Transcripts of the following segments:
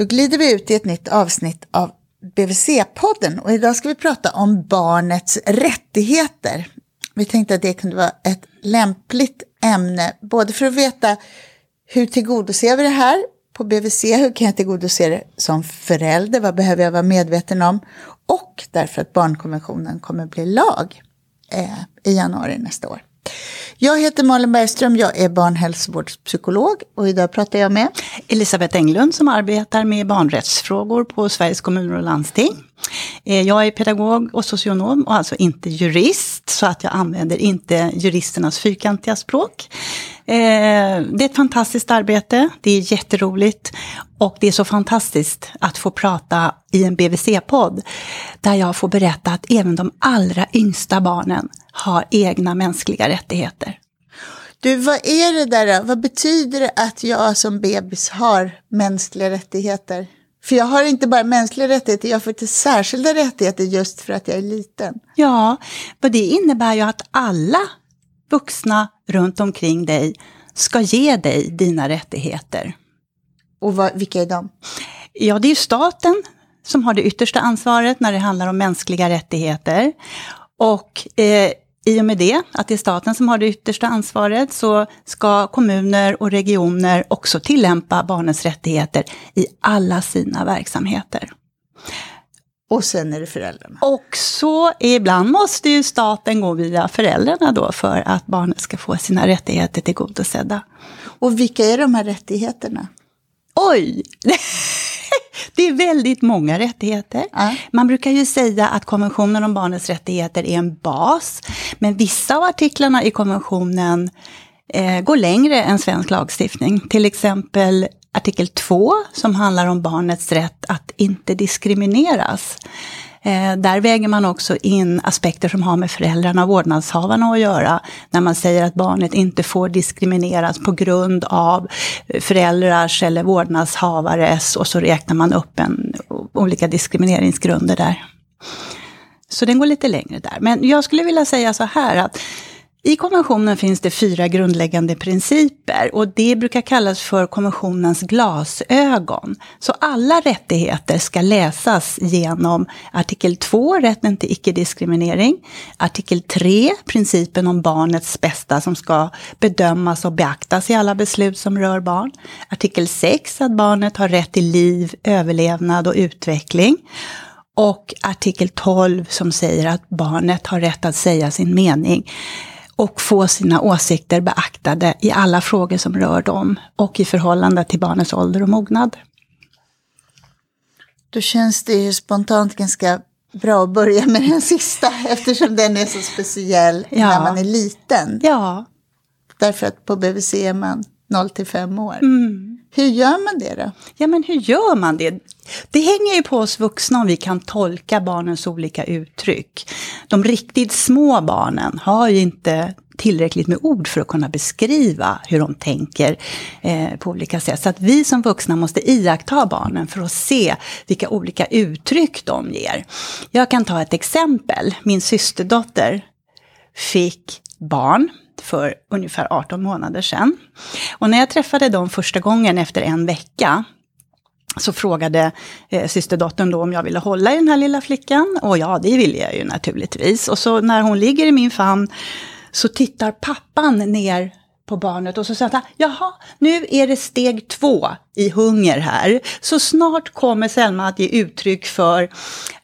Då glider vi ut i ett nytt avsnitt av BVC-podden och idag ska vi prata om barnets rättigheter. Vi tänkte att det kunde vara ett lämpligt ämne, både för att veta hur tillgodoser vi det här på BVC, hur kan jag tillgodose det som förälder, vad behöver jag vara medveten om? Och därför att barnkonventionen kommer bli lag eh, i januari nästa år. Jag heter Malin Bergström, jag är barnhälsovårdspsykolog och idag pratar jag med Elisabeth Englund som arbetar med barnrättsfrågor på Sveriges kommuner och landsting. Eh, jag är pedagog och socionom och alltså inte jurist, så att jag använder inte juristernas fyrkantiga språk. Eh, det är ett fantastiskt arbete, det är jätteroligt och det är så fantastiskt att få prata i en BVC-podd där jag får berätta att även de allra yngsta barnen har egna mänskliga rättigheter. Du, vad är det där Vad betyder det att jag som bebis har mänskliga rättigheter? För jag har inte bara mänskliga rättigheter, jag får till särskilda rättigheter just för att jag är liten. Ja, och det innebär ju att alla vuxna runt omkring dig ska ge dig dina rättigheter. Och vad, vilka är de? Ja, det är ju staten som har det yttersta ansvaret när det handlar om mänskliga rättigheter. Och eh, i och med det, att det är staten som har det yttersta ansvaret, så ska kommuner och regioner också tillämpa barnens rättigheter i alla sina verksamheter. Och sen är det föräldrarna. Och så ibland måste ju staten gå via föräldrarna då för att barnet ska få sina rättigheter tillgodosedda. Och vilka är de här rättigheterna? Oj! Det är väldigt många rättigheter. Ja. Man brukar ju säga att konventionen om barnets rättigheter är en bas. Men vissa av artiklarna i konventionen eh, går längre än svensk lagstiftning. Till exempel artikel 2 som handlar om barnets rätt att inte diskrimineras. Eh, där väger man också in aspekter som har med föräldrarna och vårdnadshavarna att göra. När man säger att barnet inte får diskrimineras på grund av föräldrars eller vårdnadshavares och så räknar man upp en, olika diskrimineringsgrunder där. Så den går lite längre där. Men jag skulle vilja säga så här att i konventionen finns det fyra grundläggande principer och det brukar kallas för konventionens glasögon. Så alla rättigheter ska läsas genom artikel 2, rätten till icke-diskriminering, artikel 3, principen om barnets bästa som ska bedömas och beaktas i alla beslut som rör barn, artikel 6, att barnet har rätt till liv, överlevnad och utveckling, och artikel 12 som säger att barnet har rätt att säga sin mening och få sina åsikter beaktade i alla frågor som rör dem och i förhållande till barnets ålder och mognad. Då känns det ju spontant ganska bra att börja med den sista eftersom den är så speciell ja. när man är liten. Ja. Därför att på BVC är man 0 till 5 år. Mm. Hur gör man det då? Ja, men hur gör man det? Det hänger ju på oss vuxna om vi kan tolka barnens olika uttryck. De riktigt små barnen har ju inte tillräckligt med ord för att kunna beskriva hur de tänker eh, på olika sätt. Så att vi som vuxna måste iaktta barnen för att se vilka olika uttryck de ger. Jag kan ta ett exempel. Min systerdotter fick barn för ungefär 18 månader sedan. Och när jag träffade dem första gången efter en vecka så frågade eh, systerdottern då om jag ville hålla i den här lilla flickan. Och ja, det ville jag ju naturligtvis. Och så när hon ligger i min famn så tittar pappan ner på barnet och så säger han, jaha, nu är det steg två i hunger här. Så snart kommer Selma att ge uttryck för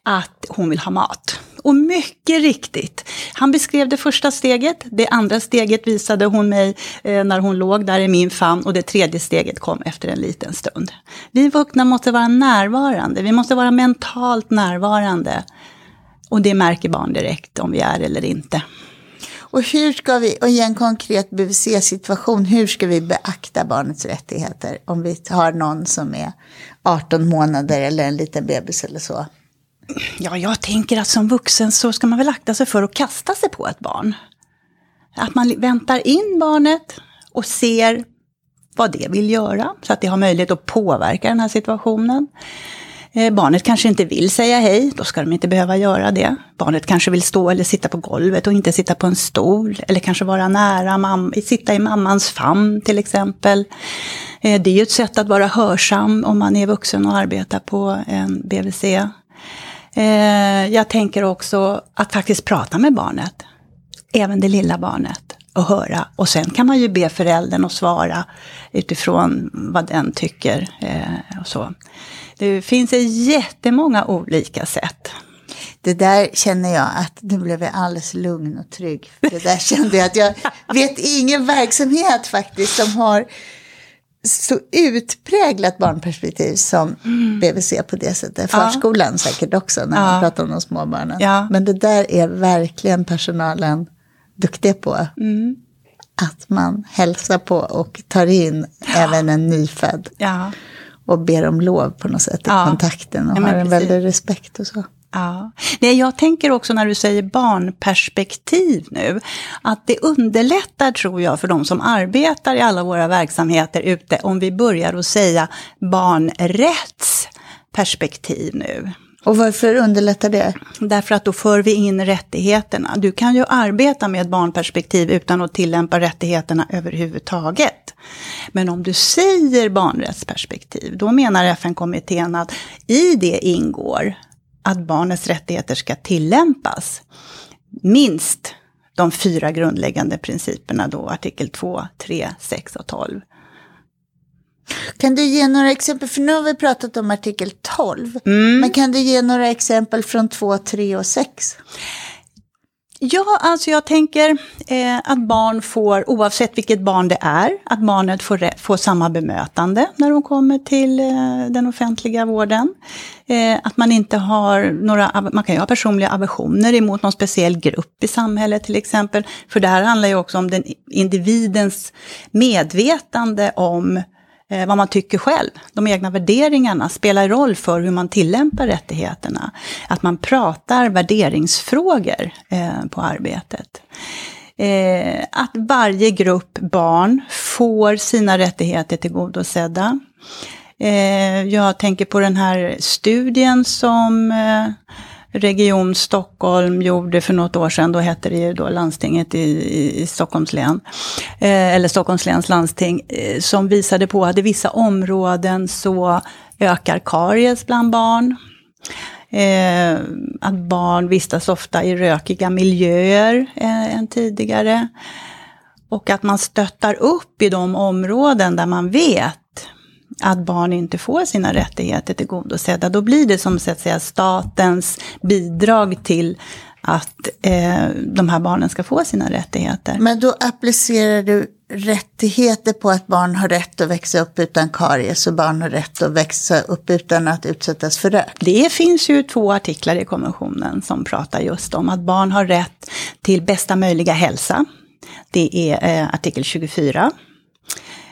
att hon vill ha mat. Och mycket riktigt, han beskrev det första steget, det andra steget visade hon mig eh, när hon låg där i min famn och det tredje steget kom efter en liten stund. Vi vuxna måste vara närvarande, vi måste vara mentalt närvarande. Och det märker barn direkt om vi är eller inte. Och hur ska vi, och i en konkret BVC-situation, hur ska vi beakta barnets rättigheter om vi har någon som är 18 månader eller en liten bebis eller så? Ja, jag tänker att som vuxen så ska man väl akta sig för att kasta sig på ett barn. Att man väntar in barnet och ser vad det vill göra, så att det har möjlighet att påverka den här situationen. Eh, barnet kanske inte vill säga hej, då ska de inte behöva göra det. Barnet kanske vill stå eller sitta på golvet och inte sitta på en stol. Eller kanske vara nära, mam sitta i mammans famn till exempel. Eh, det är ju ett sätt att vara hörsam om man är vuxen och arbetar på en BVC. Eh, jag tänker också att faktiskt prata med barnet. Även det lilla barnet. Och höra. Och sen kan man ju be föräldern att svara utifrån vad den tycker. Eh, och så. Det finns jättemånga olika sätt. Det där känner jag att nu blev jag alldeles lugn och trygg. Det där kände jag att jag vet ingen verksamhet faktiskt som har så utpräglat barnperspektiv som mm. BVC på det sättet. Förskolan ja. säkert också när man pratar om de små barnen. Ja. Men det där är verkligen personalen duktig på. Mm. Att man hälsar på och tar in ja. även en nyfödd. Ja och ber om lov på något sätt i ja. kontakten och ja, har en väldig respekt och så. Ja. Nej, jag tänker också när du säger barnperspektiv nu, att det underlättar tror jag för de som arbetar i alla våra verksamheter ute om vi börjar att säga barnrättsperspektiv nu. Och varför underlättar det? Därför att då för vi in rättigheterna. Du kan ju arbeta med ett barnperspektiv utan att tillämpa rättigheterna överhuvudtaget. Men om du säger barnrättsperspektiv, då menar FN-kommittén att i det ingår att barnets rättigheter ska tillämpas. Minst de fyra grundläggande principerna då, artikel 2, 3, 6 och 12. Kan du ge några exempel, för nu har vi pratat om artikel 12, mm. men kan du ge några exempel från 2, 3 och 6? Ja, alltså jag tänker eh, att barn får, oavsett vilket barn det är, att barnet får, får samma bemötande när de kommer till eh, den offentliga vården. Eh, att man inte har några, man kan ju ha personliga aversioner emot någon speciell grupp i samhället till exempel. För det här handlar ju också om den individens medvetande om eh, Eh, vad man tycker själv. De egna värderingarna spelar roll för hur man tillämpar rättigheterna. Att man pratar värderingsfrågor eh, på arbetet. Eh, att varje grupp barn får sina rättigheter tillgodosedda. Eh, jag tänker på den här studien som Region Stockholm gjorde för något år sedan, då hette det ju då landstinget i, i Stockholms län, eh, eller Stockholms läns landsting, eh, som visade på att i vissa områden så ökar karies bland barn. Eh, att barn vistas ofta i rökiga miljöer eh, än tidigare. Och att man stöttar upp i de områden där man vet att barn inte får sina rättigheter tillgodosedda. Då blir det som så att säga, statens bidrag till att eh, de här barnen ska få sina rättigheter. Men då applicerar du rättigheter på att barn har rätt att växa upp utan karies och barn har rätt att växa upp utan att utsättas för rök. Det finns ju två artiklar i konventionen som pratar just om att barn har rätt till bästa möjliga hälsa. Det är eh, artikel 24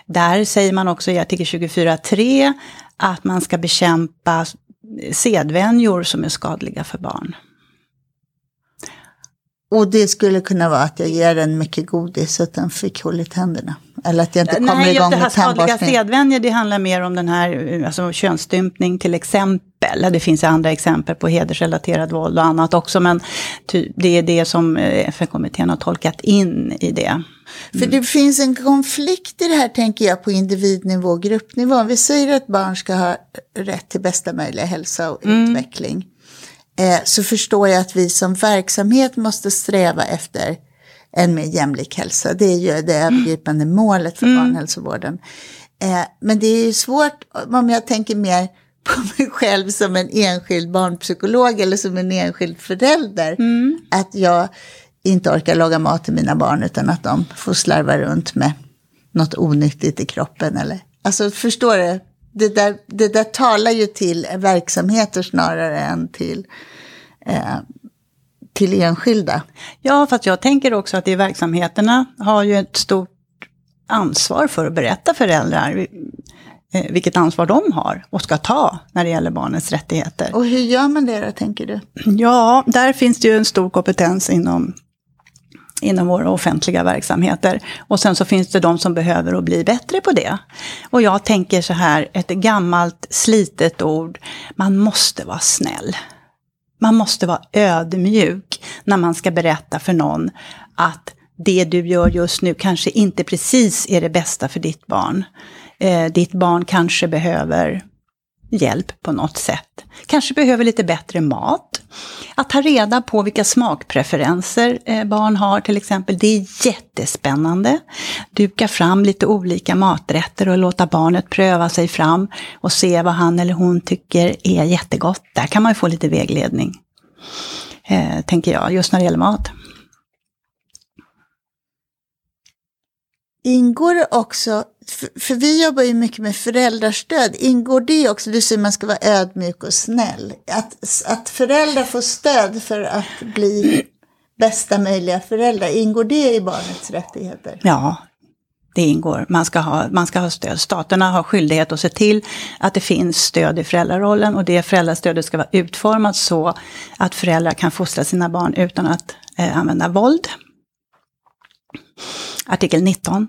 där säger man också i artikel 24.3 att man ska bekämpa sedvänjor som är skadliga för barn. Och det skulle kunna vara att jag ger den mycket godis så att den fick hål i tänderna. Eller att jag inte kommer Nej, igång med tandborstning. Nej, skadliga sedvänjor det handlar mer om den här alltså, könsstympning till exempel. Det finns andra exempel på hedersrelaterad våld och annat också. Men det är det som eh, FN-kommittén har tolkat in i det. För det finns en konflikt i det här, tänker jag, på individnivå och gruppnivå. Vi säger att barn ska ha rätt till bästa möjliga hälsa och mm. utveckling. Eh, så förstår jag att vi som verksamhet måste sträva efter en mer jämlik hälsa. Det är ju det mm. övergripande målet för mm. barnhälsovården. Eh, men det är ju svårt om jag tänker mer på mig själv som en enskild barnpsykolog eller som en enskild förälder. Mm. Att jag inte orkar laga mat till mina barn utan att de får slarva runt med något onyttigt i kroppen. Eller, alltså förstår du? Det där, det där talar ju till verksamheter snarare än till, eh, till enskilda. Ja, fast jag tänker också att i verksamheterna har ju ett stort ansvar för att berätta för föräldrar eh, vilket ansvar de har och ska ta när det gäller barnets rättigheter. Och hur gör man det då, tänker du? Ja, där finns det ju en stor kompetens inom inom våra offentliga verksamheter. Och sen så finns det de som behöver att bli bättre på det. Och jag tänker så här, ett gammalt slitet ord, man måste vara snäll. Man måste vara ödmjuk när man ska berätta för någon att det du gör just nu kanske inte precis är det bästa för ditt barn. Eh, ditt barn kanske behöver hjälp på något sätt. Kanske behöver lite bättre mat. Att ta reda på vilka smakpreferenser eh, barn har till exempel, det är jättespännande. Duka fram lite olika maträtter och låta barnet pröva sig fram och se vad han eller hon tycker är jättegott. Där kan man få lite vägledning, eh, tänker jag, just när det gäller mat. Ingår det också, för, vi jobbar ju mycket med föräldrastöd, ingår det också, du säger man ska vara ödmjuk och snäll, att, att föräldrar får stöd för att bli bästa möjliga föräldrar, ingår det i barnets rättigheter? Ja, det ingår. Man ska, ha, man ska ha stöd. Staterna har skyldighet att se till att det finns stöd i föräldrarollen och det föräldrastödet ska vara utformat så att föräldrar kan fostra sina barn utan att eh, använda våld artikel 19.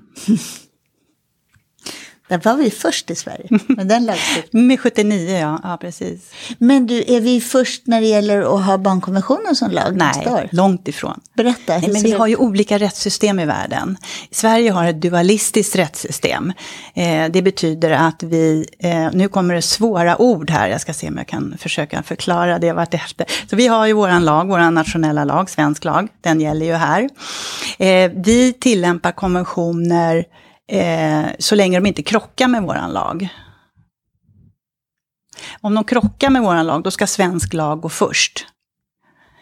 Där var vi först i Sverige med den lagstiftningen. med 79, ja. ja. precis. Men du, är vi först när det gäller att ha barnkonventionen som lag? Nej, långt ifrån. Berätta. Nej, men vi har ju olika rättssystem i världen. Sverige har ett dualistiskt rättssystem. Eh, det betyder att vi, eh, nu kommer det svåra ord här, jag ska se om jag kan försöka förklara det vartefter. Så vi har ju våran lag, våran nationella lag, svensk lag, den gäller ju här. Eh, vi tillämpar konventioner eh, så länge de inte krockar med våran lag. Om de krockar med våran lag, då ska svensk lag gå först.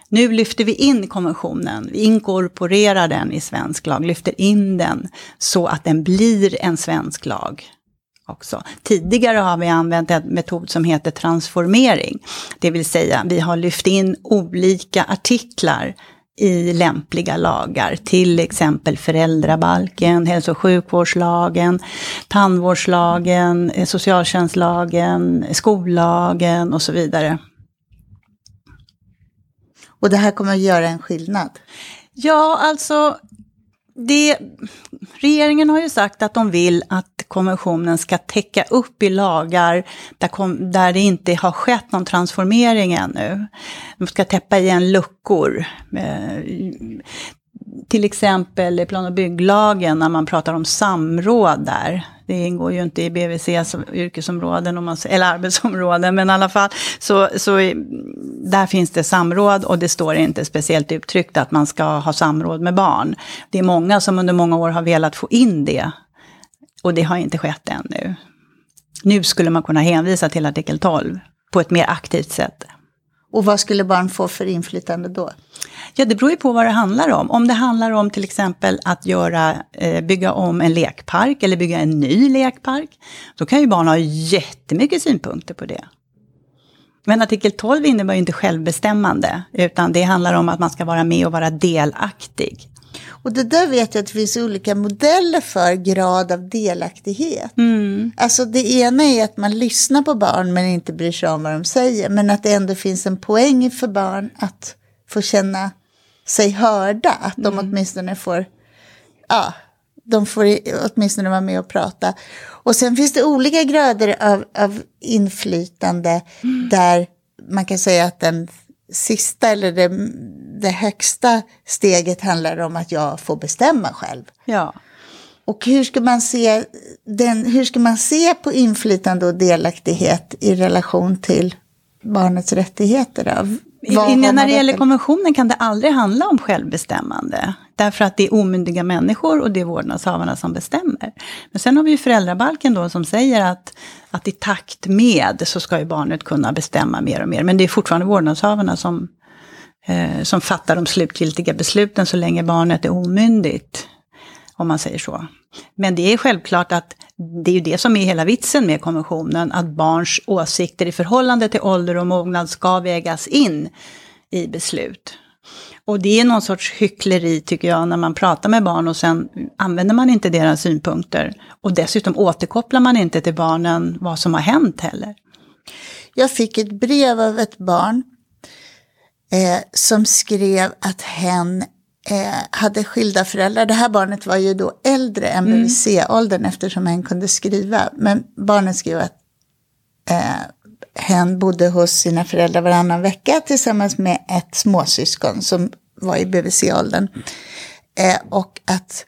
Nu lyfter vi in konventionen, vi inkorporerar den i svensk lag, lyfter in den så att den blir en svensk lag. Också. Tidigare har vi använt en metod som heter transformering. Det vill säga, vi har lyft in olika artiklar i lämpliga lagar, till exempel föräldrabalken, hälso och sjukvårdslagen, tandvårdslagen, eh, socialtjänstlagen, skollagen och så vidare. Och det här kommer att göra en skillnad? Ja, alltså det, regeringen har ju sagt att de vill att konventionen ska täcka upp i lagar där, kom, där det inte har skett någon transformering ännu. De ska täppa igen luckor. Eh, till exempel i plan och bygglagen när man pratar om samråd där. Det ingår ju inte i BVCs yrkesområden, om man, eller arbetsområden, men i alla fall så, så där finns det samråd och det står inte speciellt uttryckt att man ska ha samråd med barn. Det är många som under många år har velat få in det och det har inte skett ännu. Nu skulle man kunna hänvisa till artikel 12 på ett mer aktivt sätt. Och vad skulle barn få för inflytande då? Ja, det beror ju på vad det handlar om. Om det handlar om till exempel att göra, eh, bygga om en lekpark eller bygga en ny lekpark, då kan ju barn ha jättemycket synpunkter på det. Men artikel 12 innebär ju inte självbestämmande, utan det handlar om att man ska vara med och vara delaktig. Och det där vet jag att det finns olika modeller för grad av delaktighet. Mm. Alltså det ena är att man lyssnar på barn men inte bryr sig om vad de säger. Men att det ändå finns en poäng för barn att få känna sig hörda. Att de mm. åtminstone får, ja, de får åtminstone vara med och prata. Och sen finns det olika grader av, av inflytande mm. där man kan säga att den sista eller det, det högsta steget handlar om att jag får bestämma själv. Ja. Och hur ska, man se den, hur ska man se på inflytande och delaktighet i relation till barnets rättigheter? Då? I, när det gäller konventionen kan det aldrig handla om självbestämmande. Därför att det är omyndiga människor och det är vårdnadshavarna som bestämmer. Men sen har vi ju föräldrabalken då som säger att, att i takt med så ska ju barnet kunna bestämma mer och mer. Men det är fortfarande vårdnadshavarna som, eh, som fattar de slutgiltiga besluten så länge barnet är omyndigt. Om man säger så. Men det är självklart att det är ju det som är hela vitsen med konventionen, att barns åsikter i förhållande till ålder och mognad ska vägas in i beslut. Och det är någon sorts hyckleri tycker jag när man pratar med barn och sen använder man inte deras synpunkter. Och dessutom återkopplar man inte till barnen vad som har hänt heller. Jag fick ett brev av ett barn eh, som skrev att hen eh, hade skilda föräldrar. Det här barnet var ju då äldre än Mm. BVC-åldern eftersom hen kunde skriva. Men barnet skrev att eh, hen bodde hos sina föräldrar varannan vecka tillsammans med ett småsyskon som var i BVC-åldern. Eh, och att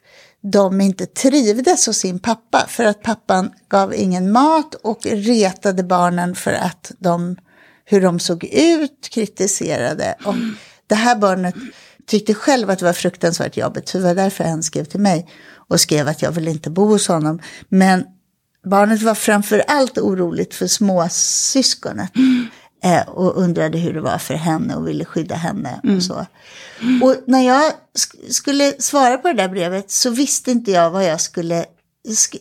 de inte trivdes hos sin pappa för att pappan gav ingen mat och retade barnen för att de, hur de såg ut, kritiserade. Och det här barnet tyckte själv att det var fruktansvärt jobbigt, så det var därför han skrev till mig och skrev att jag vill inte bo hos honom. Men barnet var framför allt oroligt för småsyskonet. Eh, och undrade hur det var för henne och ville skydda henne och så. Och när jag sk- skulle svara på det där brevet så visste inte jag vad jag skulle...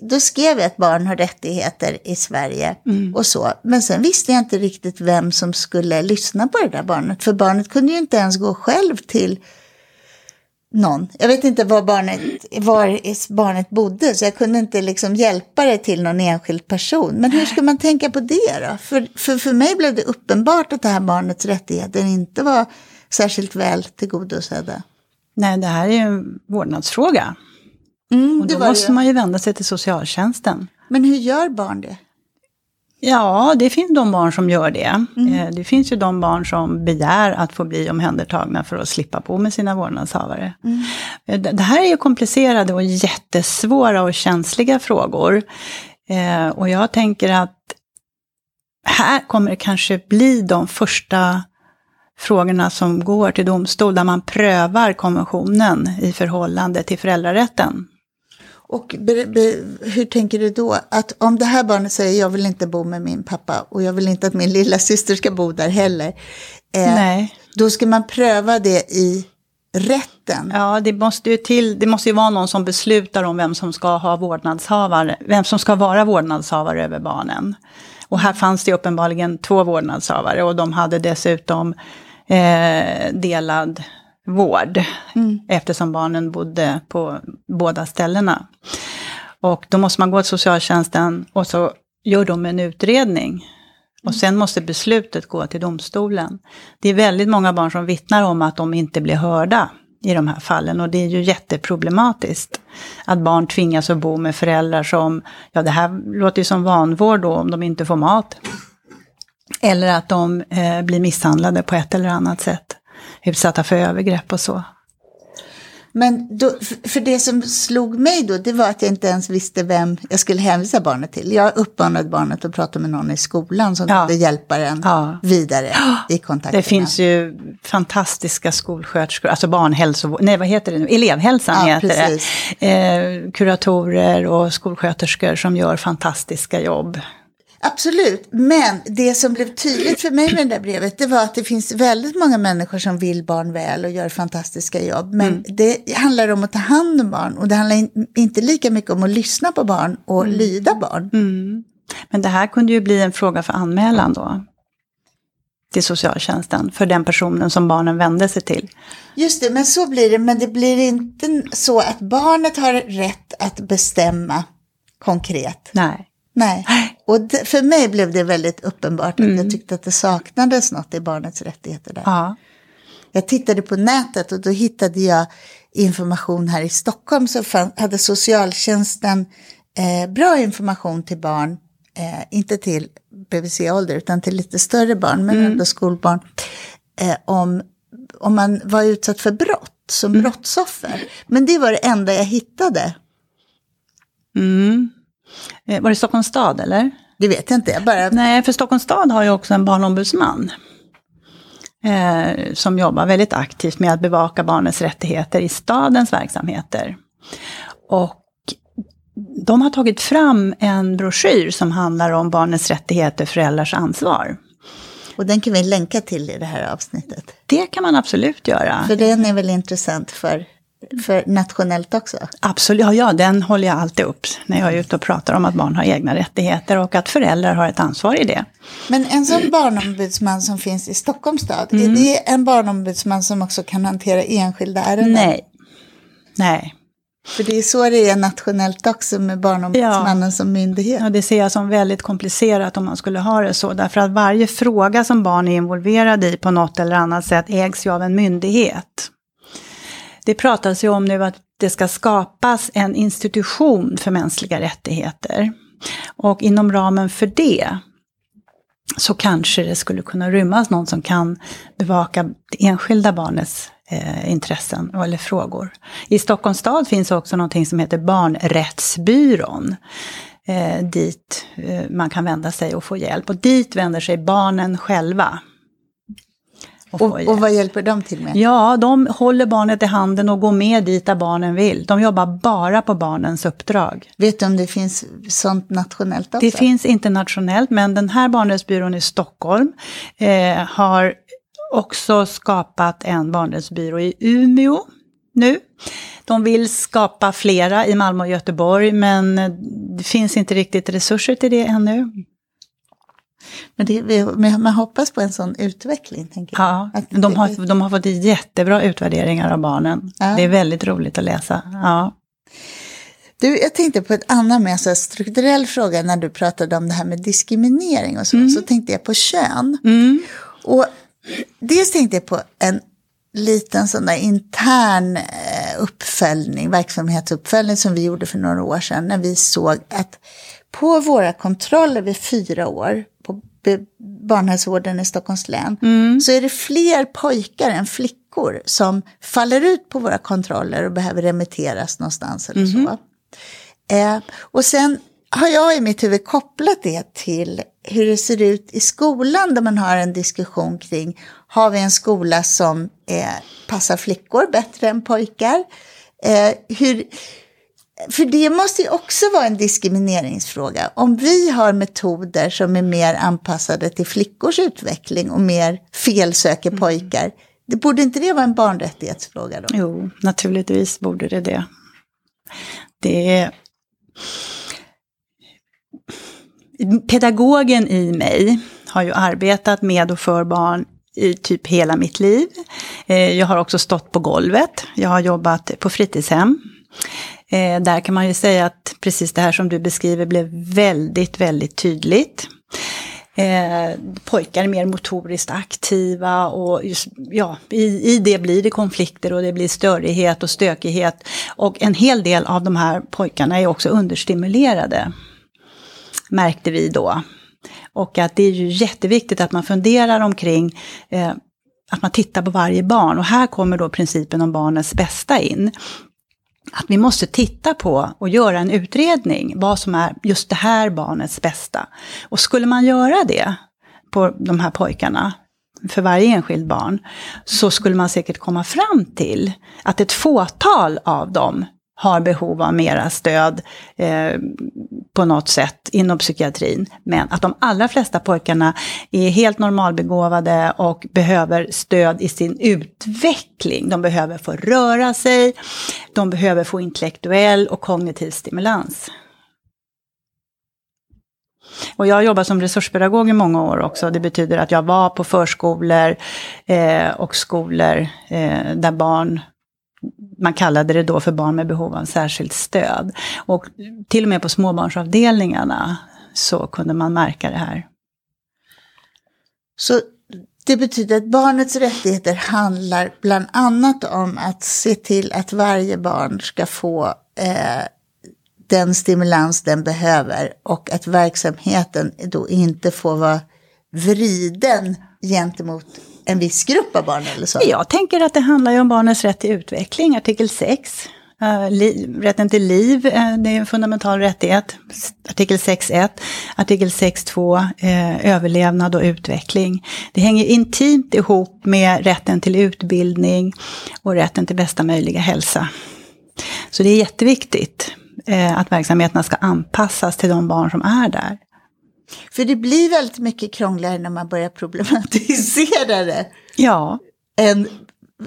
Då skrev jag att barn har rättigheter i Sverige och så. Men sen visste jag inte riktigt vem som skulle lyssna på det där barnet. För barnet kunde ju inte ens gå själv till någon. Jag vet inte var barnet, var barnet bodde, så jag kunde inte liksom hjälpa det till någon enskild person. Men hur ska man tänka på det då? För, för, för mig blev det uppenbart att det här barnets rättigheter inte var särskilt väl tillgodosedda. Nej, det här är ju en vårdnadsfråga. Mm, Och då måste det. man ju vända sig till socialtjänsten. Men hur gör barn det? Ja, det finns de barn som gör det. Eh, Det finns ju de barn som begär att få bli omhändertagna för att slippa på med sina vårdnadshavare. Eh, Det det här är ju komplicerade och jättesvåra och känsliga frågor. Eh, Och jag tänker att här kommer det kanske bli de första frågorna som går till domstol, där man prövar konventionen i förhållande till föräldrarätten. Och be, be, hur tänker du då? Att om det här barnet säger jag vill inte bo med min pappa och jag vill inte att min lilla syster ska bo där heller. Eh. Då ska man pröva det i rätten. Ja, det måste ju till, det måste ju vara någon som beslutar om vem som ska ha vårdnadshavare, vem som ska vara vårdnadshavare över barnen. Och här fanns det uppenbarligen två vårdnadshavare och de hade dessutom eh, delad vård eftersom barnen bodde på båda ställena. Och då måste man gå till socialtjänsten och så gör de en utredning. Och sen måste beslutet gå till domstolen. Det är väldigt många barn som vittnar om att de inte blir hörda i de här fallen. Och det är ju jätteproblematiskt. Att barn tvingas att bo med föräldrar som, ja det här låter ju som vanvård då om de inte får mat. Eller att de eh, blir misshandlade på ett eller annat sätt. Utsatta för övergrepp och så. Men då, för- det som slog mig då, det var att jag inte ens visste vem jag skulle hänvisa barnet till. Jag uppmanade barnet att prata med någon i skolan som Ja. kunde hjälpa den Ja. vidare i kontakten. Det finns ju fantastiska skolsköterskor, alltså barnhälsovård, nej vad heter det nu, elevhälsan Ja, heter precis. det. Eh, kuratorer och skolsköterskor som gör fantastiska jobb. Absolut, men det som blev tydligt för mig med det där brevet, det var att det finns väldigt många människor som vill barn väl och gör fantastiska jobb. Men Mm. det handlar om att ta hand om barn och det handlar in, inte lika mycket om att lyssna på barn och Mm. lyda barn. Men det här kunde ju bli en fråga för anmälan då. Till socialtjänsten, för den personen som barnen vände sig till. Just det, men så blir det. Men det blir inte så att barnet har rätt att bestämma konkret. Nej. Nej, och det, för mig blev det väldigt uppenbart att Mm. jag tyckte att det saknades något i barnets rättigheter där. Ja. Jag tittade på nätet och då hittade jag information här i Stockholm så fann, hade socialtjänsten eh, bra information till barn, eh, inte till BVC-ålder utan till lite större barn, men ändå skolbarn, eh, om, om man var utsatt för brott som brottsoffer. Men det var det enda jag hittade. Mm. Eh, Var det Stockholms stad eller? Det vet jag inte, jag bara... Nej, för Stockholms stad har ju också en barnombudsman. Eh, som jobbar väldigt aktivt med att bevaka barnens rättigheter i stadens verksamheter. Och de har tagit fram en broschyr som handlar om barnens rättigheter, föräldrars ansvar. Och den kan vi länka till i det här avsnittet. Det kan man absolut göra. För den är väl intressant för, för nationellt också. Absolut, ja, ja, den håller jag alltid upp när jag är ute och pratar om att barn har egna rättigheter och att föräldrar har ett ansvar i det. Men en sån barnombudsman som finns i Stockholms stad, är Mm. det en barnombudsman som också kan hantera enskilda ärenden? Nej. Nej. För det är så det är nationellt också med barnombudsmannen som myndighet. Ja, det ser jag som väldigt komplicerat om man skulle ha det så. Därför att varje fråga som barn är involverade i på något eller annat sätt ägs ju av en myndighet. Det pratas ju om nu att det ska skapas en institution för mänskliga rättigheter. Och inom ramen för det så kanske det skulle kunna rymmas någon som kan bevaka det enskilda barnets eh, intressen eller frågor. I Stockholms stad finns också någonting som heter Barnrättsbyrån. Eh, dit eh, man kan vända sig och få hjälp. Och dit vänder sig barnen själva. Och, och, vad hjälper de till med? Ja, de håller barnet i handen och går med dit där barnen vill. De jobbar bara på barnens uppdrag. Vet du om det finns sånt nationellt också? Det finns inte nationellt, men den här barnrättsbyrån i Stockholm eh, har också skapat en barnrättsbyrå i Umeå nu. De vill skapa flera i Malmö och Göteborg, men det finns inte riktigt resurser till det ännu. Men det, man hoppas på en sån utveckling. Tänker jag. Ja, de har, de har fått jättebra utvärderingar av barnen. Ja. Det är väldigt roligt att läsa. Ja. Du, jag tänkte på ett annat mer så strukturell fråga när du pratade om det här med diskriminering och så. Mm. Så tänkte jag på kön. Mm. Och dels tänkte jag på en liten sån där intern eh, uppföljning, verksamhetsuppföljning som vi gjorde för några år sedan när vi såg att på våra kontroller vid fyra år på barnhälsovården i Stockholms län mm. så är det fler pojkar än flickor som faller ut på våra kontroller och behöver remitteras någonstans eller mm. så. Eh, och sen har jag i mitt huvud kopplat det till hur det ser ut i skolan där man har en diskussion kring har vi en skola som eh, passar flickor bättre än pojkar? Eh, hur, för det måste ju också vara en diskrimineringsfråga. Om vi har metoder som är mer anpassade till flickors utveckling och mer felsöker mm. pojkar, det borde inte det vara en barnrättighetsfråga då? Jo, naturligtvis borde det det. Det är... Pedagogen i mig har ju arbetat med och för barn i typ hela mitt liv. Eh, jag har också stått på golvet, jag har jobbat på fritidshem. Eh, där kan man ju säga att precis det här som du beskriver blev väldigt, väldigt tydligt. Eh, pojkar är mer motoriskt aktiva och just, ja, i, i det blir det konflikter och det blir störighet och stökighet. Och en hel del av de här pojkarna är också understimulerade, märkte vi då. Och att det är ju jätteviktigt att man funderar omkring eh, att man tittar på varje barn. Och här kommer då principen om barnets bästa in. Att vi måste titta på och göra en utredning vad som är just det här barnets bästa. Och skulle man göra det på de här pojkarna, för varje enskild barn, så skulle man säkert komma fram till att ett fåtal av dem har behov av mera stöd eh, på något sätt inom psykiatrin. Men att de allra flesta pojkarna är helt normalbegåvade och behöver stöd i sin utveckling. De behöver få röra sig, de behöver få intellektuell och kognitiv stimulans. Och jag har jobbat som resurspedagog i många år också. Det betyder att jag var på förskolor eh, och skolor eh, där barn man kallade det då för barn med behov av särskilt stöd. Och till och med på småbarnsavdelningarna så kunde man märka det här. Så det betyder att barnets rättigheter handlar bland annat om att se till att varje barn ska få eh, den stimulans den behöver och att verksamheten då inte får vara vriden gentemot en viss grupp av barn eller så? Jag tänker att det handlar ju om barnens rätt till utveckling, artikel 6. Uh, eh, rätten till liv, uh, det är en fundamental rättighet, artikel 6.1. Artikel 6.2, uh, eh, överlevnad och utveckling. Det hänger intimt ihop med rätten till utbildning och rätten till bästa möjliga hälsa. Så det är jätteviktigt att verksamheterna ska anpassas till de barn som är där. För det blir väldigt mycket krångligare när man börjar problematisera det. Ja. En,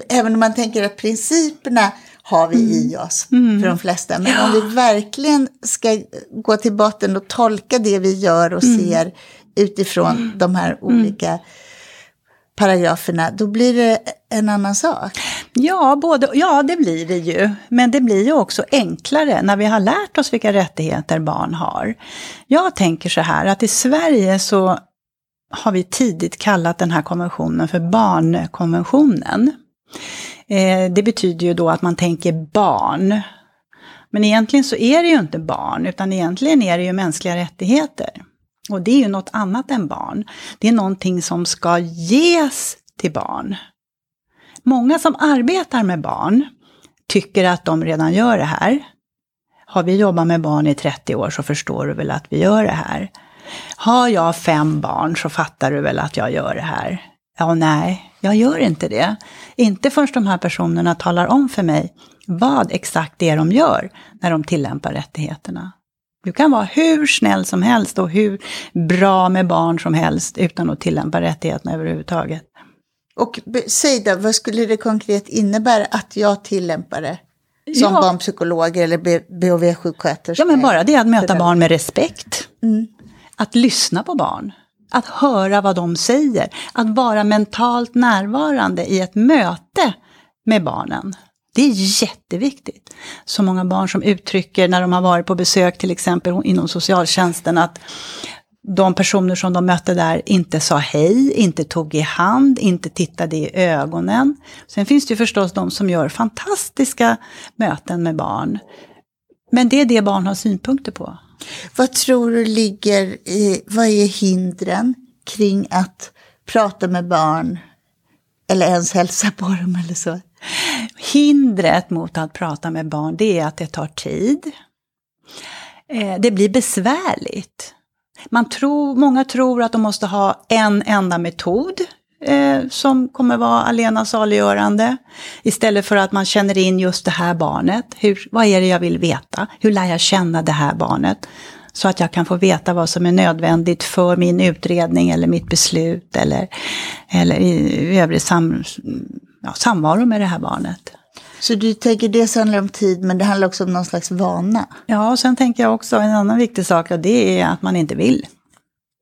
även om man tänker att principerna har vi mm. i oss mm. för de flesta. Men ja. om vi verkligen ska gå till botten och tolka det vi gör och mm. ser utifrån mm. de här olika paragraferna, då blir det en annan sak. Ja, både, ja, det blir det ju. Men det blir ju också enklare när vi har lärt oss vilka rättigheter barn har. Jag tänker så här att i Sverige så har vi tidigt kallat den här konventionen för barnkonventionen. Eh, det betyder ju då att man tänker barn. Men egentligen så är det ju inte barn, utan egentligen är det ju mänskliga rättigheter. Och det är ju något annat än barn. Det är någonting som ska ges till barn. Många som arbetar med barn tycker att de redan gör det här. Har vi jobbat med barn i 30 år så förstår du väl att vi gör det här. Har jag fem barn så fattar du väl att jag gör det här. Ja, nej, jag gör inte det. Inte förrän de här personerna talar om för mig vad exakt det är de gör när de tillämpar rättigheterna. Du kan vara hur snäll som helst och hur bra med barn som helst utan att tillämpa rättigheterna överhuvudtaget. Och säg då, vad skulle det konkret innebära att jag tillämpar det? Som ja. barnpsykolog eller BHV-sjuksköterska? Ja, men bara det att möta barn med respekt. Mm. Att lyssna på barn. Att höra vad de säger. Att vara mentalt närvarande i ett möte med barnen. Det är jätteviktigt. Så många barn som uttrycker när de har varit på besök till exempel inom socialtjänsten att de personer som de mötte där inte sa hej, inte tog i hand, inte tittade i ögonen. Sen finns det ju förstås de som gör fantastiska möten med barn. Men det är det barn har synpunkter på. Vad tror du ligger i, vad är hindren kring att prata med barn eller ens hälsa på dem eller så? Hindret mot att prata med barn det är att det tar tid. Eh, det blir besvärligt. Man tror, många tror att de måste ha en enda metod eh, som kommer vara alena saliggörande. Istället för att man känner in just det här barnet. Hur, vad är det jag vill veta? Hur lär jag känna det här barnet? Så att jag kan få veta vad som är nödvändigt för min utredning eller mitt beslut eller, eller i, i övrig sam, ja, samvaro med det här barnet. Så du tänker dels handlar om tid men det handlar också om någon slags vana? Ja, och sen tänker jag också en annan viktig sak och det är att man inte vill.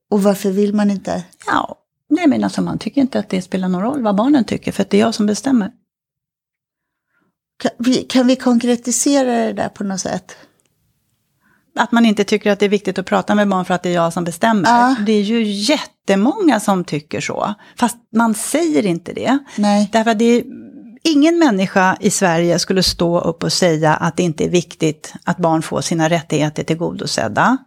Och varför vill man inte? Ja, nej men alltså man tycker inte att det spelar någon roll vad barnen tycker för att det är jag som bestämmer. Kan vi, kan vi konkretisera det där på något sätt? Att man inte tycker att det är viktigt att prata med barn för att det är jag som bestämmer. Ja. Det är ju jättemånga som tycker så. Fast man säger inte det. Nej. Därför att det är ingen människa i Sverige skulle stå upp och säga att det inte är viktigt att barn får sina rättigheter tillgodosedda.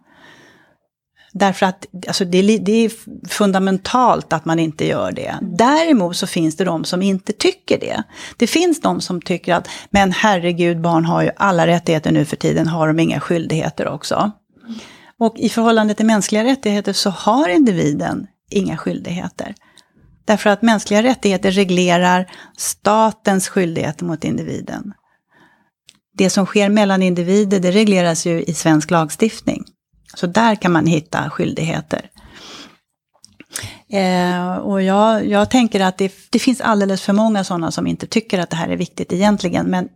Därför att alltså det, det, är fundamentalt att man inte gör det. Däremot så finns det de som inte tycker det. Det finns de som tycker att, men herregud, barn har ju alla rättigheter nu för tiden, har de inga skyldigheter också? Och i förhållande till mänskliga rättigheter så har individen inga skyldigheter. Därför att mänskliga rättigheter reglerar statens skyldigheter mot individen. Det som sker mellan individer, det regleras ju i svensk lagstiftning. Så där kan man hitta skyldigheter. Eh, och jag, jag tänker att det, det, finns alldeles för många sådana som inte tycker att det här är viktigt egentligen. Men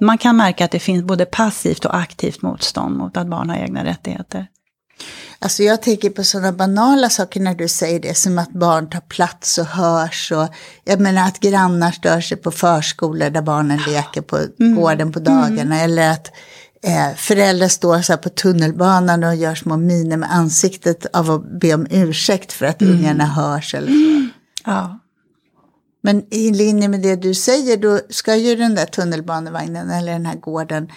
man kan märka att det finns både passivt och aktivt motstånd mot att barn har egna rättigheter. Alltså jag tänker på sådana banala saker när du säger det, som att barn tar plats och hörs. Och, jag menar att grannar stör sig på förskolor där barnen leker på mm. gården på dagarna. Mm. Eller att eh, föräldrar står så på tunnelbanan och gör små miner med ansiktet av att be om ursäkt för att mm. ungarna hörs. Eller så. Ja. Men i linje med det du säger, då ska ju den där tunnelbanevagnen eller den här gården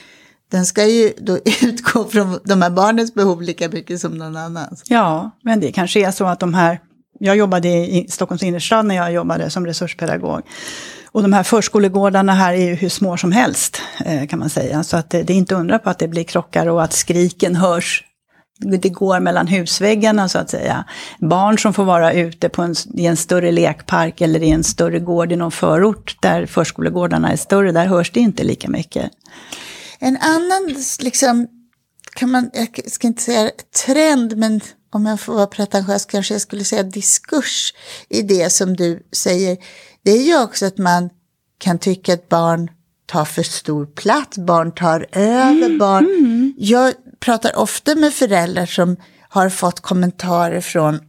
den ska ju då utgå från de här barnens behov lika mycket som någon annans. Ja, men det kanske är så att de här, jag jobbade i Stockholms innerstad när jag jobbade som resurspedagog. Och de här förskolegårdarna här är ju hur små som helst, eh, kan man säga. Så att det, det är inte undra på att det blir krockar och att skriken hörs det går mellan husväggarna så att säga. Barn som får vara ute på en, i en större lekpark eller i en större gård i någon förort där förskolegårdarna är större, där hörs det inte lika mycket. En annan, liksom, kan man, jag ska inte säga trend, men om jag får vara pretentiös kanske jag skulle säga diskurs i det som du säger. Det är ju också att man kan tycka att barn tar för stor plats, barn tar över, mm. barn. Mm. Jag pratar ofta med föräldrar som har fått kommentarer från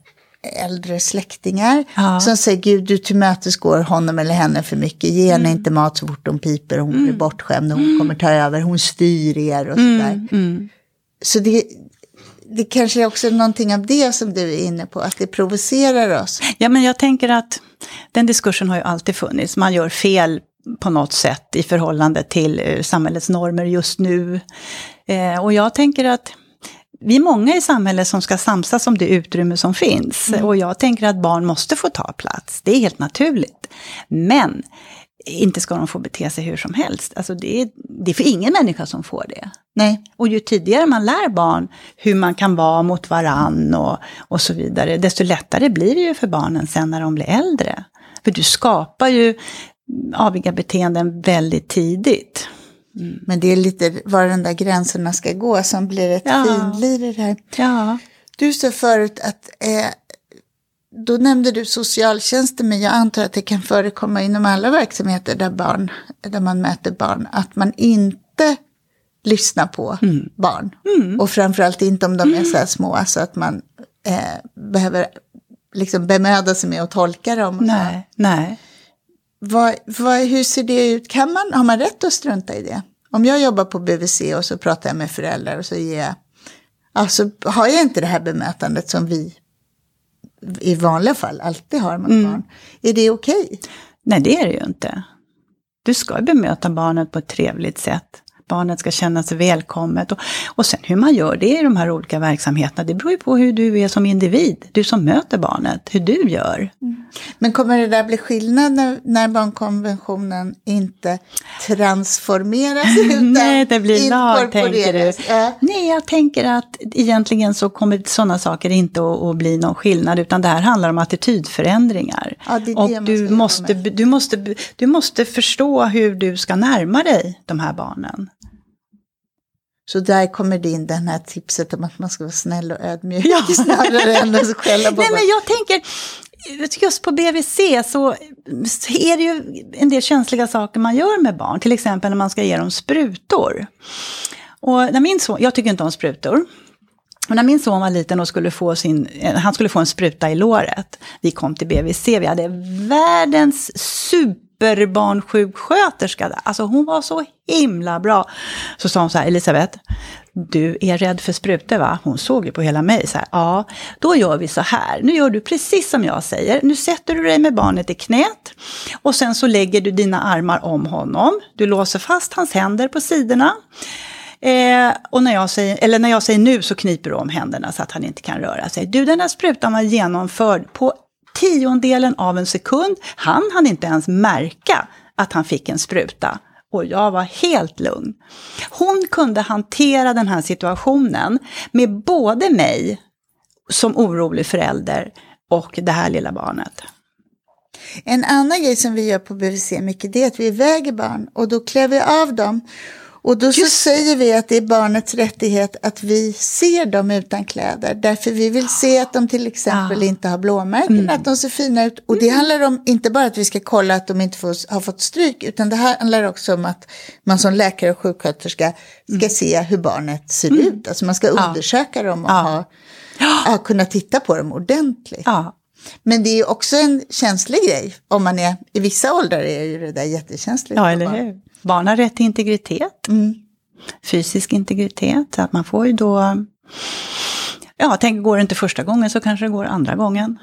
äldre släktingar ja. som säger Gud du tillmötesgår honom eller henne för mycket. Ge henne mm. inte mat så fort hon piper, hon mm. blir bortskämd, hon mm. kommer ta över, hon styr er och sådär. Mm. mm. Så det, det kanske är också någonting av det som du är inne på, att det provocerar oss. Ja, men jag tänker att den diskursen har ju alltid funnits. Man gör fel på något sätt i förhållande till eh, samhällets normer just nu. Eh, och jag tänker att vi är många i samhället som ska samsas om det utrymme som finns. Mm. Och jag tänker att barn måste få ta plats, det är helt naturligt. Men inte ska de få bete sig hur som helst. Alltså det, är, det är för ingen människa som får det. Nej. Och ju tidigare man lär barn hur man kan vara mot varann och, och så vidare, desto lättare blir det ju för barnen sen när de blir äldre. För du skapar ju aviga beteenden väldigt tidigt. Mm. Men det är lite var de där gränserna ska gå som blir ett ja. finlir i det här. Ja. Du sa förut att eh, då nämnde du socialtjänsten, men jag antar att det kan förekomma inom alla verksamheter där, barn, där man möter barn, att man inte lyssnar på mm. barn. Mm. Och framförallt inte om de är så här små, så att man eh, behöver liksom bemöda sig med att tolka dem. Nej, nej. Vad, vad, hur ser det ut? Kan man, har man rätt att strunta i det? Om jag jobbar på BVC och så pratar jag med föräldrar och så ger jag, alltså har jag inte det här bemötandet som vi i vanliga fall alltid har mot mm. barn. Är det okej? Okay? Nej, det är det ju inte. Du ska bemöta barnet på ett trevligt sätt barnet ska känna sig välkommet. Och, och sen hur man gör det i de här olika verksamheterna, det beror ju på hur du är som individ, du som möter barnet, hur du gör. Mm. Men kommer det där bli skillnad när, när barnkonventionen inte transformeras utan Nej, det blir lag, tänker du. Ja. Nej, jag tänker att egentligen så kommer sådana saker inte att, att, bli någon skillnad, utan det här handlar om attitydförändringar. Ja, det det och du måste, du, måste, du måste förstå hur du ska närma dig de här barnen. Så där kommer det in det här tipset om att man ska vara snäll och ödmjuk ja. snarare än att skälla på Nej, men jag tänker, just på BVC så är det ju en del känsliga saker man gör med barn. Till exempel när man ska ge dem sprutor. Och när min son, jag tycker inte om sprutor. Och när min son var liten och skulle få sin, eh, han skulle få en spruta i låret. Vi kom till BVC, vi hade världens superbarnsjuksköterska där. Alltså hon var så himla bra. Så sa hon så här, Elisabeth, du är rädd för sprutor va? Hon såg ju på hela mig så här, ja, då gör vi så här. Nu gör du precis som jag säger. Nu sätter du dig med barnet i knät och sen så lägger du dina armar om honom. Du låser fast hans händer på sidorna. Eh, och när jag, säger, eller när jag säger nu så kniper du om händerna så att han inte kan röra sig. Du, den här sprutan var genomförd på tiondelen av en sekund. Han hann inte ens märka att han fick en spruta. Och jag var helt lugn. Hon kunde hantera den här situationen med både mig som orolig förälder och det här lilla barnet. En annan grej som vi gör på BVC mycket det är att vi väger barn och då klär vi av dem och då så säger vi att det är barnets rättighet att vi ser dem utan kläder. Därför vi vill se att de till exempel ja. inte har blåmärken, mm. att de ser fina ut. Och det mm. handlar om inte bara att vi ska kolla att de inte får, har fått stryk, utan det handlar också om att man som läkare och sjuksköterska ska mm. se hur barnet ser mm. ut. Alltså man ska undersöka dem och ha, ja, kunna titta på dem ordentligt. Men det är också en känslig grej. Om man är, I vissa åldrar är ju det där jättekänsligt. Ja, eller hur. Barn har rätt till integritet. Mm. Fysisk integritet. Att man får ju då... Ja, tänk, går det inte första gången så kanske det går andra gången.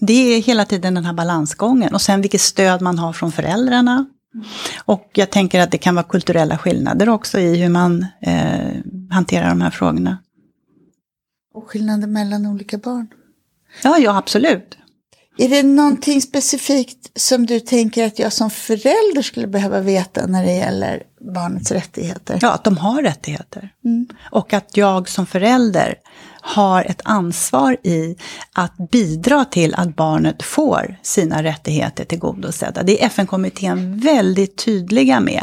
Det är hela tiden den här balansgången. Och sen vilket stöd man har från föräldrarna. Och jag tänker att det kan vara kulturella skillnader också i hur man eh, hanterar de här frågorna. Och skillnader mellan olika barn. Ja, ja absolut. Är det någonting specifikt som du tänker att jag som förälder skulle behöva veta när det gäller barnets rättigheter? Ja, att de har rättigheter. Mm. Och att jag som förälder har ett ansvar i att bidra till att barnet får sina rättigheter tillgodosedda. Det är FN-kommittén väldigt tydliga med.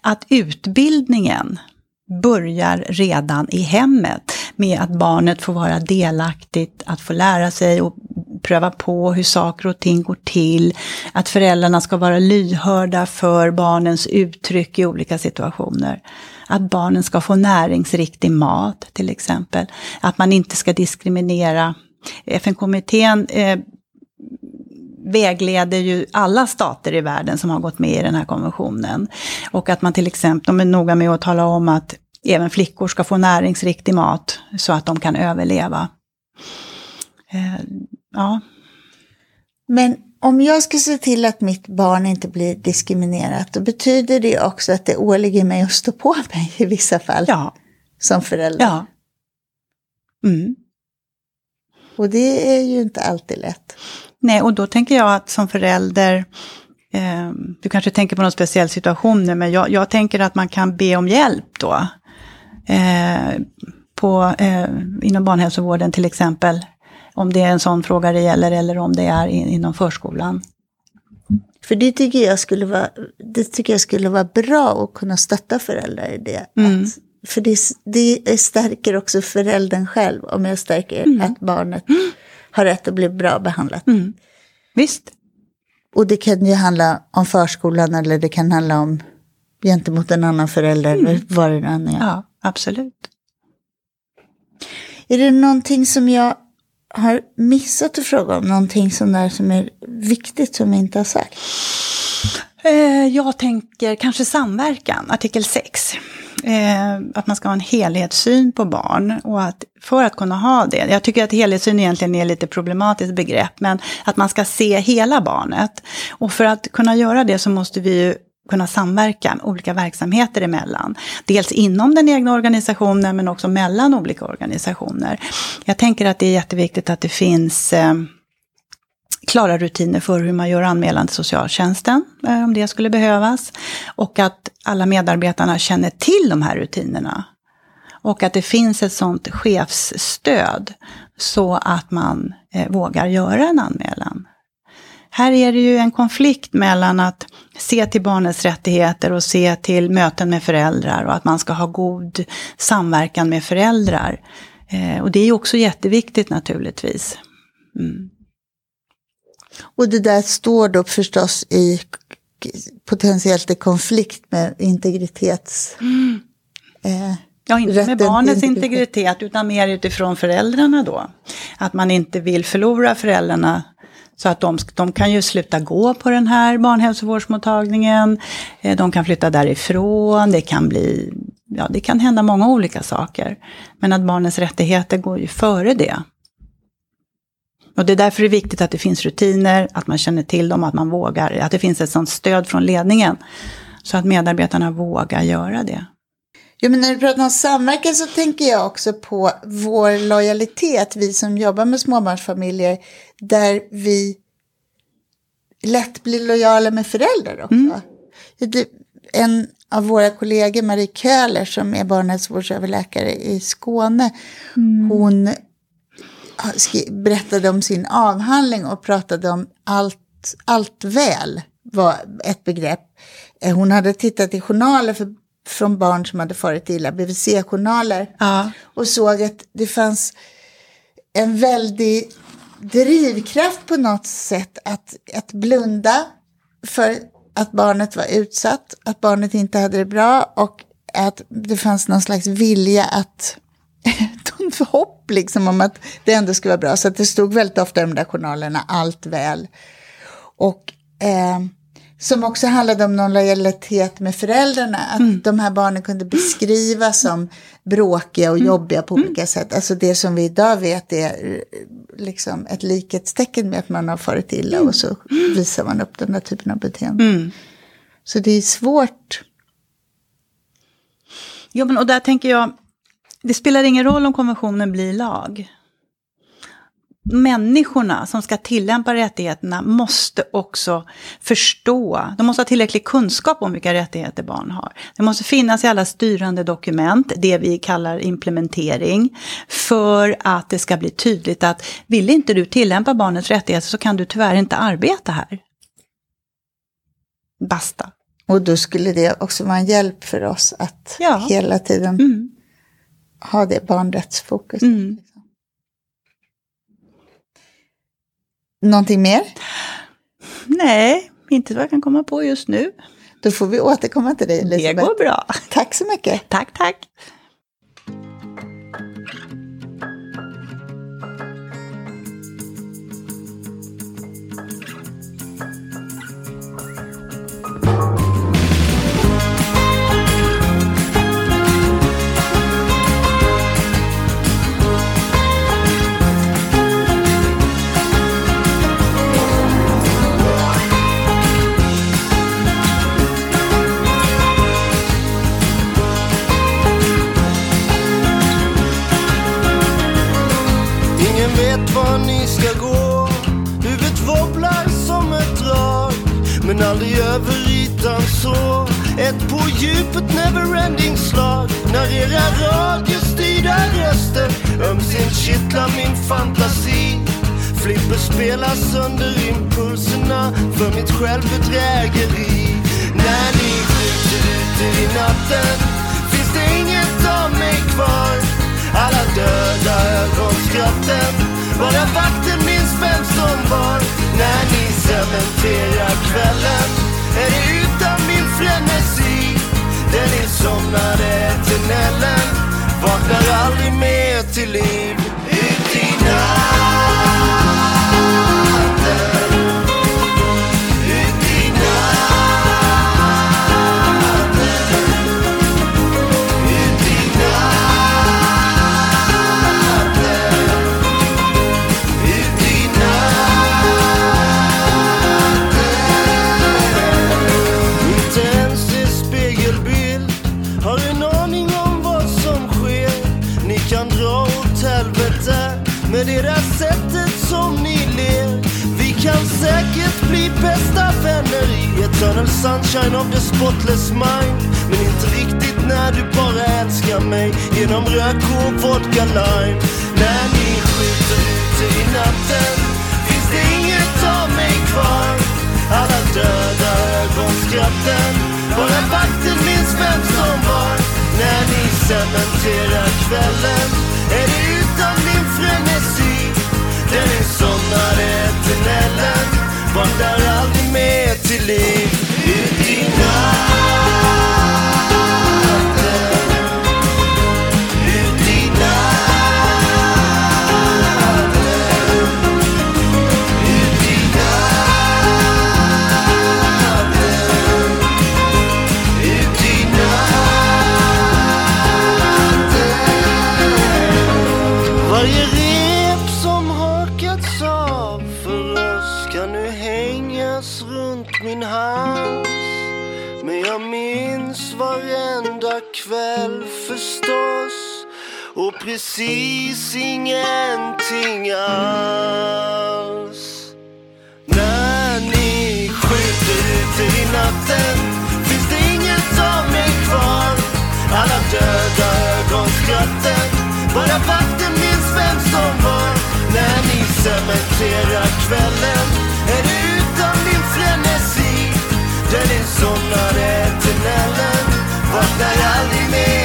Att utbildningen börjar redan i hemmet med att barnet får vara delaktigt, att få lära sig och pröva på hur saker och ting går till. Att föräldrarna ska vara lyhörda för barnens uttryck i olika situationer. Att barnen ska få näringsriktig mat till exempel. Att man inte ska diskriminera. FN-kommittén eh, vägleder ju alla stater i världen som har gått med i den här konventionen. Och att man till exempel, de är noga med att tala om att även flickor ska få näringsriktig mat så att de kan överleva. Eh, ja. Men om jag ska se till att mitt barn inte blir diskriminerat, då betyder det också att det åligger mig att stå på mig i vissa fall. Ja. Som förälder. Ja. Mm. Och det är ju inte alltid lätt. Nej, och då tänker jag att som förälder, eh, du kanske tänker på någon speciell situation nu, men jag, jag tänker att man kan be om hjälp då. Eh, på, eh, inom barnhälsovården till exempel, om det är en sån fråga det gäller eller om det är in, inom förskolan. För det tycker jag skulle vara, det tycker jag skulle vara bra att kunna stötta föräldrar i det. Mm. Att, för det, det stärker också föräldern själv om jag stärker mm. att barnet mm. har rätt att bli bra behandlat. Mm. Visst. Och det kan ju handla om förskolan eller det kan handla om gentemot en annan förälder eller mm. vad det än är. Ja, absolut. Är det någonting som jag har missat att fråga om? Någonting sånt där som är viktigt som vi inte har sagt? Eh, jag tänker kanske samverkan, artikel 6. Eh, att man ska ha en helhetssyn på barn. Och att för att kunna ha det, jag tycker att helhetssyn egentligen är lite problematiskt begrepp, men att man ska se hela barnet. Och för att kunna göra det så måste vi ju kunna samverka olika verksamheter emellan. Dels inom den egna organisationen men också mellan olika organisationer. Jag tänker att det är jätteviktigt att det finns eh, klara rutiner för hur man gör anmälan till socialtjänsten, eh, om det skulle behövas. Och att alla medarbetarna känner till de här rutinerna. Och att det finns ett sånt chefsstöd så att man eh, vågar göra en anmälan. Här är det ju en konflikt mellan att se till barnets rättigheter och se till möten med föräldrar och att man ska ha god samverkan med föräldrar. Eh, och det är ju också jätteviktigt naturligtvis. Mm. Och det där står då förstås i potentiellt i konflikt med integritets... Mm. Eh, ja, inte med barnets integritet. integritet utan mer utifrån föräldrarna då. Att man inte vill förlora föräldrarna så att de, de kan ju sluta gå på den här barnhälsovårdsmottagningen, eh, de kan flytta därifrån, det kan bli, ja det kan hända många olika saker. Men att barnens rättigheter går ju före det. Och det är därför det är viktigt att det finns rutiner, att man känner till dem, att man vågar, att det finns ett sånt stöd från ledningen. Så att medarbetarna vågar göra det. Jo, men när du pratar om samverkan så tänker jag också på vår lojalitet, vi som jobbar med småbarnsfamiljer, där vi lätt blir lojala med föräldrar också. Mm. En av våra kollegor, Marie Köhler, som är barnhälsovårdsöverläkare i Skåne, mm. hon berättade om sin avhandling och pratade om allt, allt väl var ett begrepp. Eh, hon hade tittat i journaler för, från barn som hade farit illa, BVC-journaler. Ja. Och såg att det fanns en väldig drivkraft på något sätt att, att blunda för att barnet var utsatt, att barnet inte hade det bra och att det fanns någon slags vilja att hopp liksom om att det ändå skulle vara bra. Så att det stod väldigt ofta i de där journalerna, allt väl. Och eh, som också handlade om någon lojalitet med föräldrarna. Att mm. de här barnen kunde beskrivas som bråkiga och mm. jobbiga på olika mm. sätt. Alltså det som vi idag vet är liksom ett likhetstecken med att man har farit illa mm. och så visar man upp den där typen av beteende. Mm. Så det är svårt. Jo, men och där tänker jag, det spelar ingen roll om konventionen blir lag. Människorna som ska tillämpa rättigheterna måste också förstå, de måste ha tillräcklig kunskap om vilka rättigheter barn har. Det måste finnas i alla styrande dokument, det vi kallar implementering, för att det ska bli tydligt att vill inte du tillämpa barnets rättigheter så kan du tyvärr inte arbeta här. Basta. Och då skulle det också vara en hjälp för oss att ja. hela tiden mm ha det barnrättsfokus. Mm. Liksom. Någonting mer? Nej, inte vad jag kan komma på just nu. Då får vi återkomma till dig Elisabeth. Det går bra. Tack så mycket. Tack, tack. Men aldrig över ytan så. Ett på djupet neverending slag när era radiostyrda röster ömsint kittlar min fantasi. Flipper spelar sönder impulserna för mitt självbedrägeri. När ni skjuter ut i natten finns det inget av mig kvar. Alla döda ögonskratten, bara vakten minns vem som var. När ni cementerar kvällen är det utan min frenesi. Den insomnade eternellen, vaknar aldrig mer till liv. Ut i natt precis ingenting alls. När ni skjuter ute i natten finns det inget av mig kvar. Alla döda ögonskratten, bara vakten minns vem som var. När ni cementerar kvällen är det utan min frenesi. Där ni somnar eternellen, vaknar aldrig mer.